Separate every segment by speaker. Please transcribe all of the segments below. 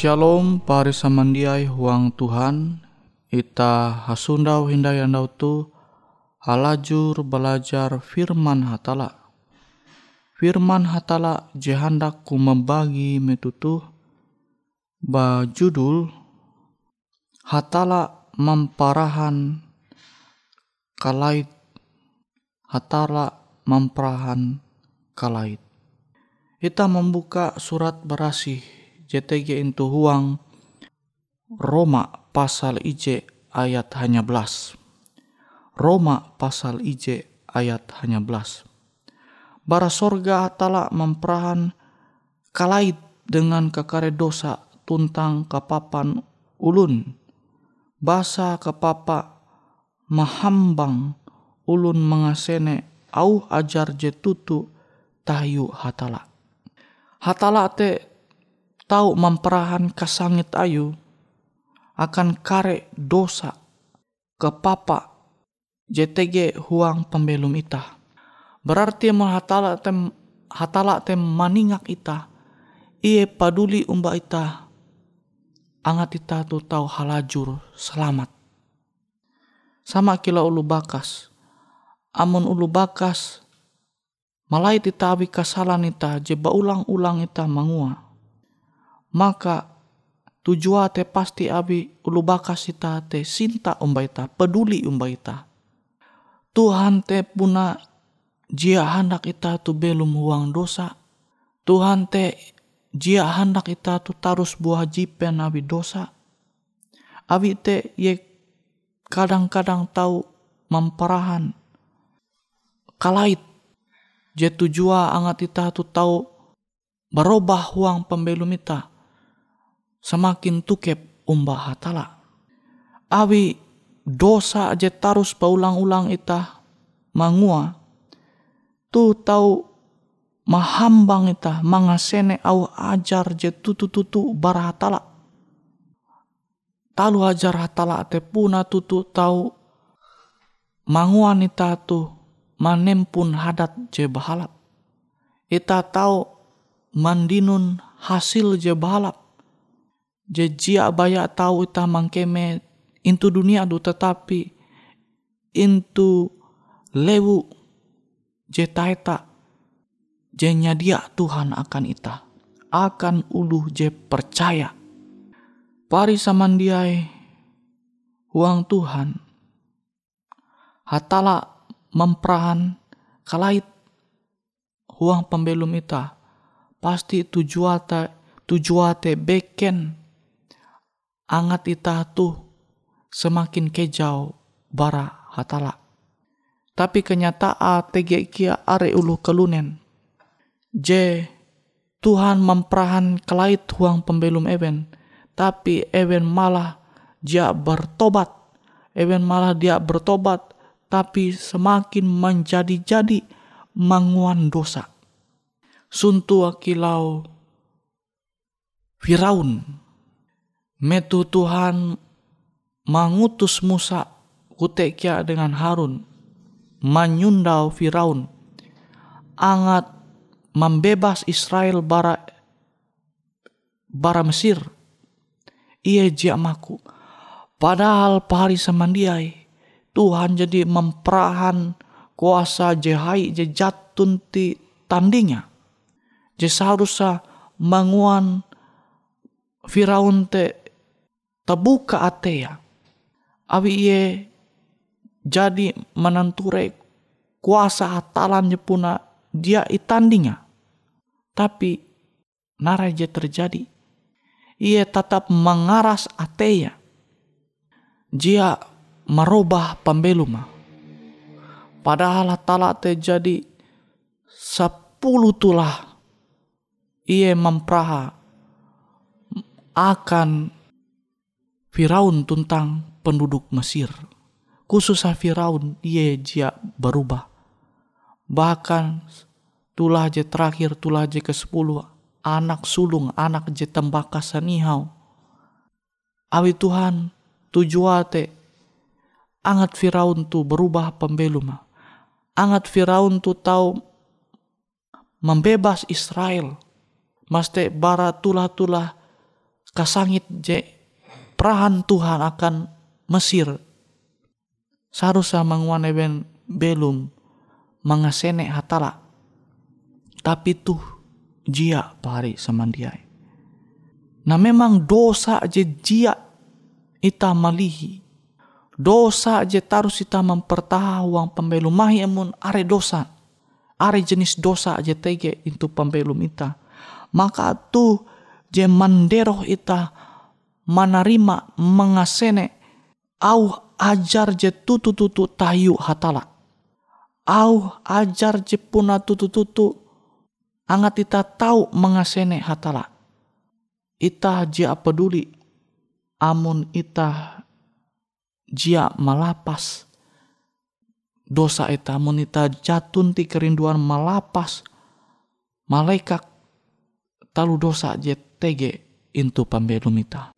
Speaker 1: Shalom pari samandiai huang Tuhan. Ita hasundau hindayandau tu halajur belajar firman hatala. Firman hatala jehandak ku membagi metutu ba judul hatala memparahan kalait. Hatala memparahan kalait. Ita membuka surat berasi JTG itu huang Roma pasal IJ ayat hanya belas. Roma pasal IJ ayat hanya belas. Bara sorga tala memperahan kalait dengan kekare dosa tuntang kepapan ulun. Basa kepapa mahambang ulun mengasene au ajar je tutu tayu hatala hatala te tahu memperahan kasangit ayu akan kare dosa ke papa JTG huang pembelum ita. Berarti mau hatala tem hatala tem maningak ita. Iye paduli umba ita. Angat ita tu tahu halajur selamat. Sama kila ulu bakas. Amun ulu bakas malai tita abi kasalan ita jeba ulang-ulang ita mangua. Maka tujuan te pasti abi ulu bakas ita te sinta umba ita, peduli umba ita. Tuhan te puna jia hendak ita tu belum huang dosa. Tuhan te jia hendak ita tu tarus buah jipen abi dosa. Abi te ye kadang-kadang tahu memperahan kalait Je tujua angat ita tu tahu berubah huang pembelum ita. Semakin tukep umbah hatala. Awi dosa je tarus paulang-ulang ita mangua. Tu tahu mahambang ita mangasene au ajar je tutu-tutu hatala. Talu ajar hatala te puna tutu tahu manguan ita tu manempun hadat je bahalap. Ita tahu mandinun hasil je bahalap. Je jia baya tahu ita mangkeme. Intu dunia du tetapi intu lewu je taeta je nyadia Tuhan akan ita akan ulu je percaya. Pari samandiai uang Tuhan hatala memperahan kalait huang pembelum ita pasti tujuate tujuate beken angat ita tu semakin kejau bara hatala. Tapi kenyataan tege kia are ulu kelunen. Je Tuhan memperahan kelait huang pembelum ewen. Tapi ewen malah dia bertobat. Ewen malah dia bertobat tapi semakin menjadi-jadi manguan dosa. Suntu akilau Firaun metu Tuhan mengutus Musa kutekia dengan Harun menyundau Firaun angat membebas Israel bara bara Mesir ia jamaku padahal pahari semandiai Tuhan jadi memperahan kuasa jehai je jatun ti tandingnya. Je seharusnya manguan Firaun te terbuka atea. Abi ye jadi menenture kuasa hatalan puna dia itandingnya. Tapi naraja terjadi. Ia tetap mengaras atea. Dia merubah pembelum. Padahal tala terjadi sepuluh tulah ia mempraha akan Firaun tentang penduduk Mesir. Khususnya Firaun ia dia berubah. Bahkan tulah je terakhir tulah je ke sepuluh anak sulung anak je tembakas sanihau. Awi Tuhan tujuate angat Firaun tu berubah pembelum. Angat Firaun tu tahu membebas Israel. Maste bara tulah-tulah kasangit je perahan Tuhan akan Mesir. Seharusnya menguan eben belum mengasene hatala. Tapi tuh jia pari samandiai. Nah memang dosa je jia ita malihi dosa je tarus kita mempertahankan pembelu mahi emun are dosa
Speaker 2: are jenis dosa aja tege itu pembelum ita. Maka tu je manderoh ita menerima mengasene au ajar je tutu-tutu tayu hatala. Au ajar je puna tutu-tutu angat ita tahu mengasene hatala. Ita jia peduli amun ita jia malapas dosa ita amun ita jatun ti kerinduan malapas malaikat talu dosa je tege intu pambelum ita.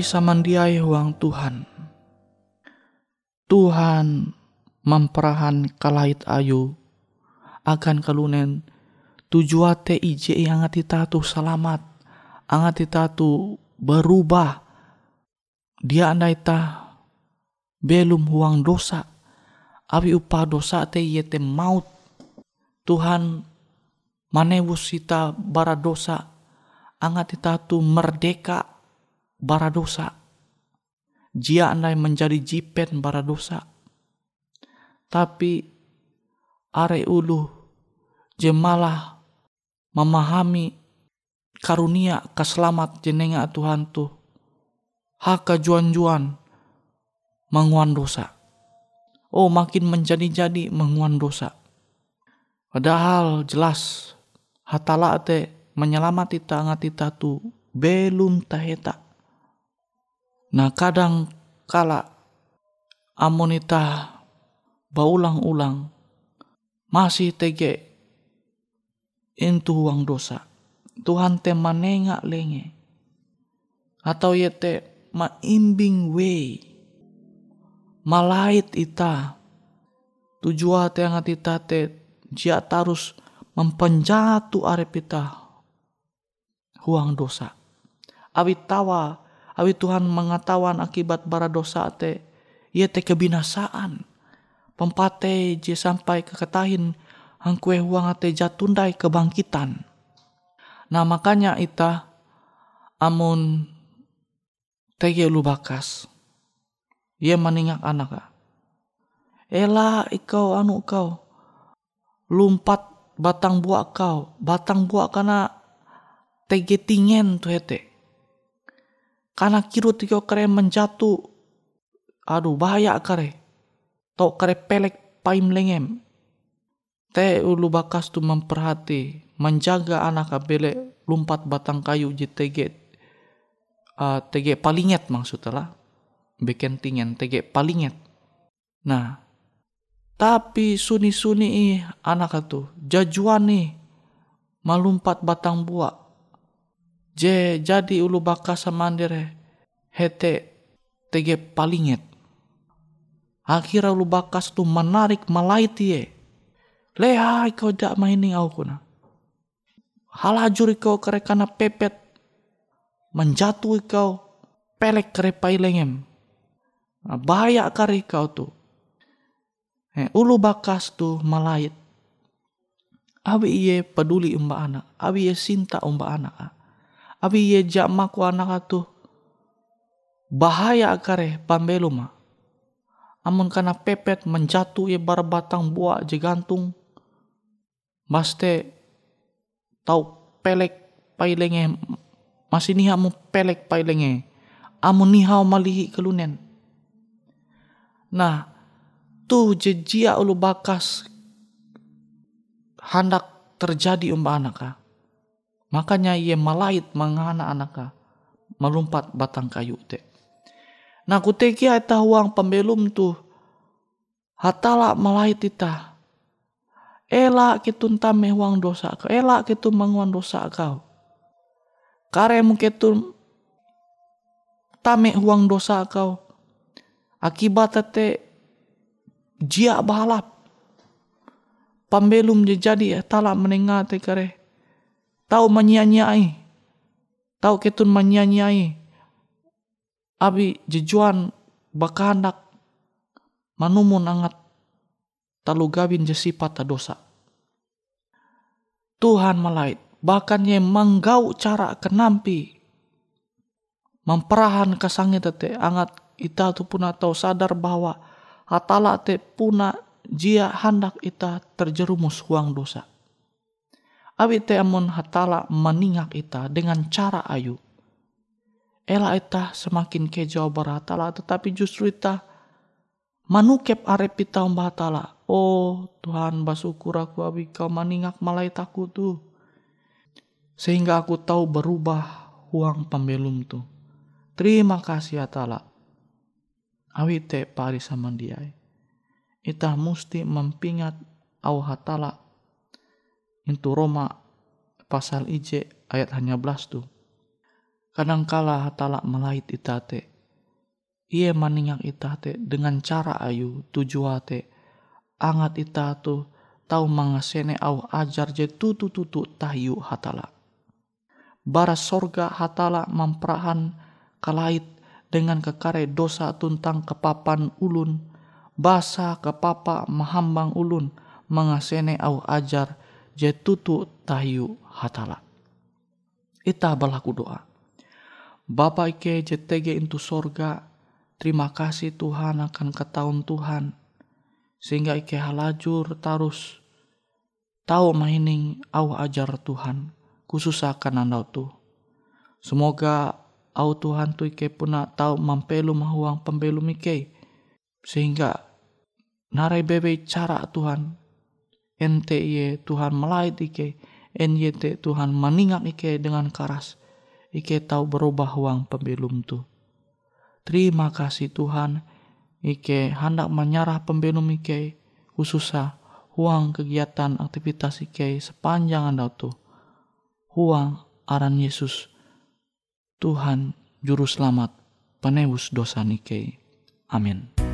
Speaker 2: Samandiai huang Tuhan. Tuhan memperahan kalait ayu akan kalunen tujuate ije yang ati tatu selamat angati tatu berubah. Dia andai ta belum huang dosa abi upah dosa te maut. Tuhan manewus sita bara dosa angati tatu merdeka bara dosa. Jia andai menjadi jipen bara dosa. Tapi are ulu jemalah memahami karunia keselamat jenenga Tuhan tu haka juan-juan menguan dosa. Oh makin menjadi-jadi menguan dosa. Padahal jelas hatala te menyelamati tangat ita tu belum taheta Nah kadang kala
Speaker 1: amun ita baulang-ulang masih tege intu uang dosa. Tuhan te manenga lenge. Atau yete maimbing way. Malait ita. Tujuan te angat ita te jia tarus mempenjatu arep ita huang dosa. Awi tawa, awi Tuhan mengatawan akibat bara dosa te, ia te kebinasaan. Pempate je sampai keketahin kue huang ate jatundai kebangkitan. Nah makanya ita amun tege lu bakas. Ia meningak anak. Ela ikau anu kau. Lumpat batang buah kau. Batang buah karena tege tingen tuh hete. Karena kirut ikau kare menjatuh. Aduh bahaya kare. Tok kare pelek paim lengem Te ulu bakas tu memperhati, menjaga anak abele lumpat batang kayu je tege uh, tege palinget maksudnya bikin tingen tege palinget. Nah, tapi suni-suni anak itu jajuan nih malumpat batang buah. Je jadi ulu bakas samandere hete tege palinget. Akhirnya ulu bakas tu menarik malait ye Leha kau dak mainin aku kuna. Halajur kau kerekana pepet. Menjatuh kau pelek kerepai lengem. Bahaya kari kau tu. Eh, ulu bakas tu malait. Abi iye peduli umba anak. Abi iye cinta umba anak. Abi iye jak maku anak tu. Bahaya kare pambeluma. Amun kana pepet menjatuh ye batang buah je gantung Maste tau pelek pailenge masih niha mu pelek pailenge amu niha malihi kelunen. Nah, tu jejia ulu bakas hendak terjadi umba anaka. Makanya ia malait mengana anaka melumpat batang kayu te. Nah kuteki eta uang pembelum tu hatala malait ita Elak kitun tame huang dosa kau. Elak kitun manguan dosa kau. Karemu kitun tame huang dosa kau. Akibat te jia balap. Pambelum je jadi talak menengah te kare. Tahu menyanyai. Tahu ketun menyanyai. Abi jejuan bakanak manumun angat talu gawin je sifat dosa. Tuhan malait, bahkan ye menggau cara kenampi memperahan kesangit tete angat ita tu puna tahu sadar bahwa hatala te puna jia hendak ita terjerumus huang dosa. Abi te amun hatala meningak ita dengan cara ayu. Ela ita semakin kejauh beratala tetapi justru ita manukep arep ita umbatala Oh Tuhan basukur aku abi kau maningak malai takut tuh. Sehingga aku tahu berubah uang pembelum tuh. Terima kasih Ta'ala. Awi te pari sama dia. Ita musti mempingat au hatala. Itu Roma pasal IJ ayat hanya belas tuh. Kadangkala hatala melait itate. Ia maningak itate dengan cara ayu tujuate angat ita tu tau mangasene au ajar je tutu tutu tayu hatala. Bara sorga hatala memperahan kalait dengan kekare dosa tuntang kepapan ulun, basa kepapa mahambang ulun mengasene au ajar je tutu tayu hatala. Ita berlaku doa. Bapa ike jetege intu sorga, terima kasih Tuhan akan ketahuan Tuhan sehingga ike halajur tarus tahu mahining au ajar Tuhan khusus akan andau tu. Semoga au Tuhan tu ike puna tahu mampelu mahuang pembelu ike sehingga narai bebe cara Tuhan iye Tuhan melait ike te Tuhan meningak ike dengan karas ike tahu berubah uang pembelum tu. Terima kasih Tuhan
Speaker 3: Ike hendak menyarah pembelum Ike khususnya huang kegiatan aktivitas Ike sepanjang anda tuh. Huang aran Yesus Tuhan Juru Selamat penebus dosa Ike. Amin.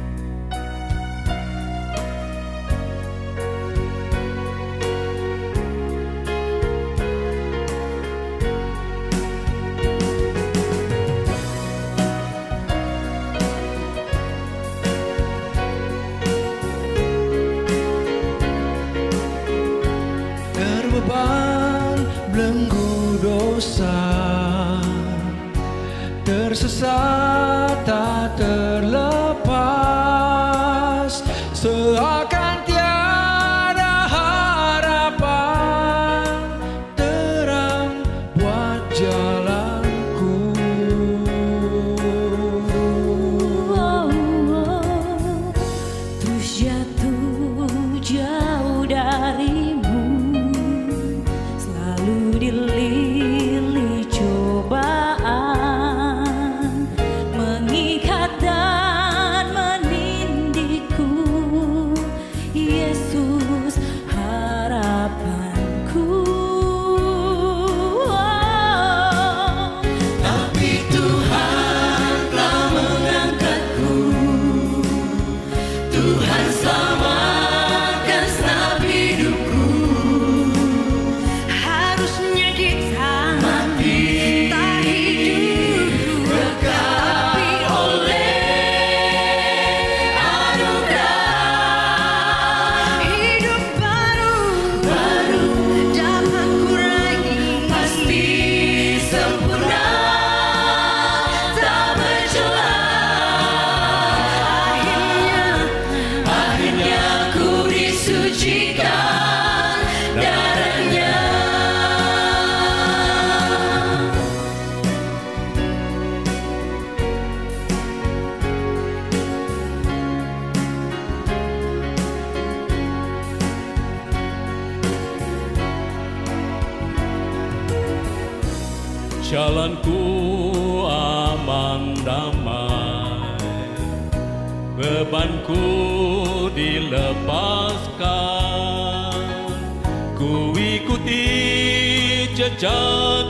Speaker 4: 这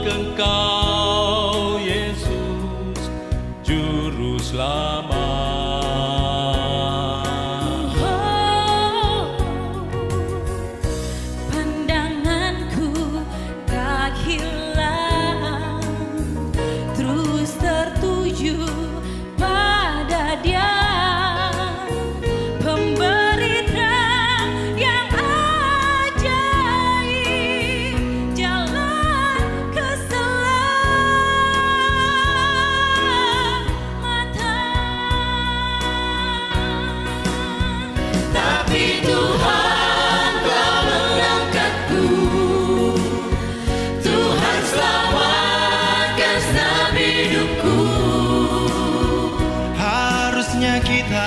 Speaker 4: 更
Speaker 5: 高。Kita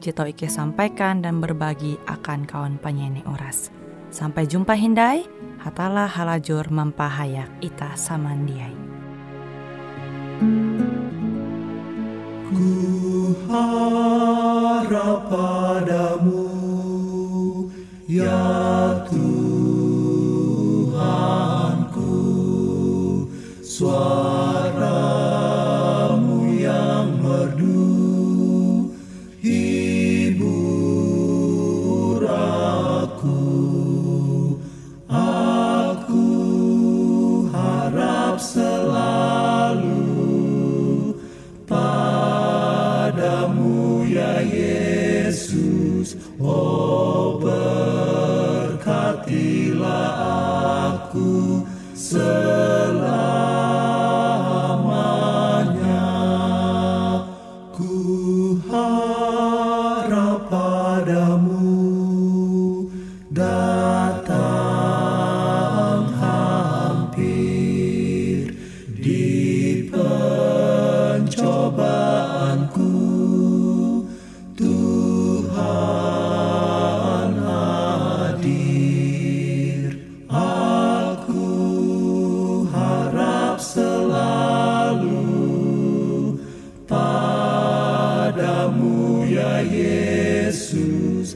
Speaker 6: tau Ike sampaikan dan berbagi akan kawan penyanyi Oras. Sampai jumpa Hindai, hatalah halajur mempahayak ita samandiai.
Speaker 7: Ku harap padamu, ya Tuhanku, suaramu padamu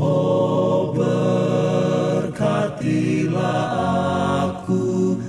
Speaker 7: Oh berkatilah aku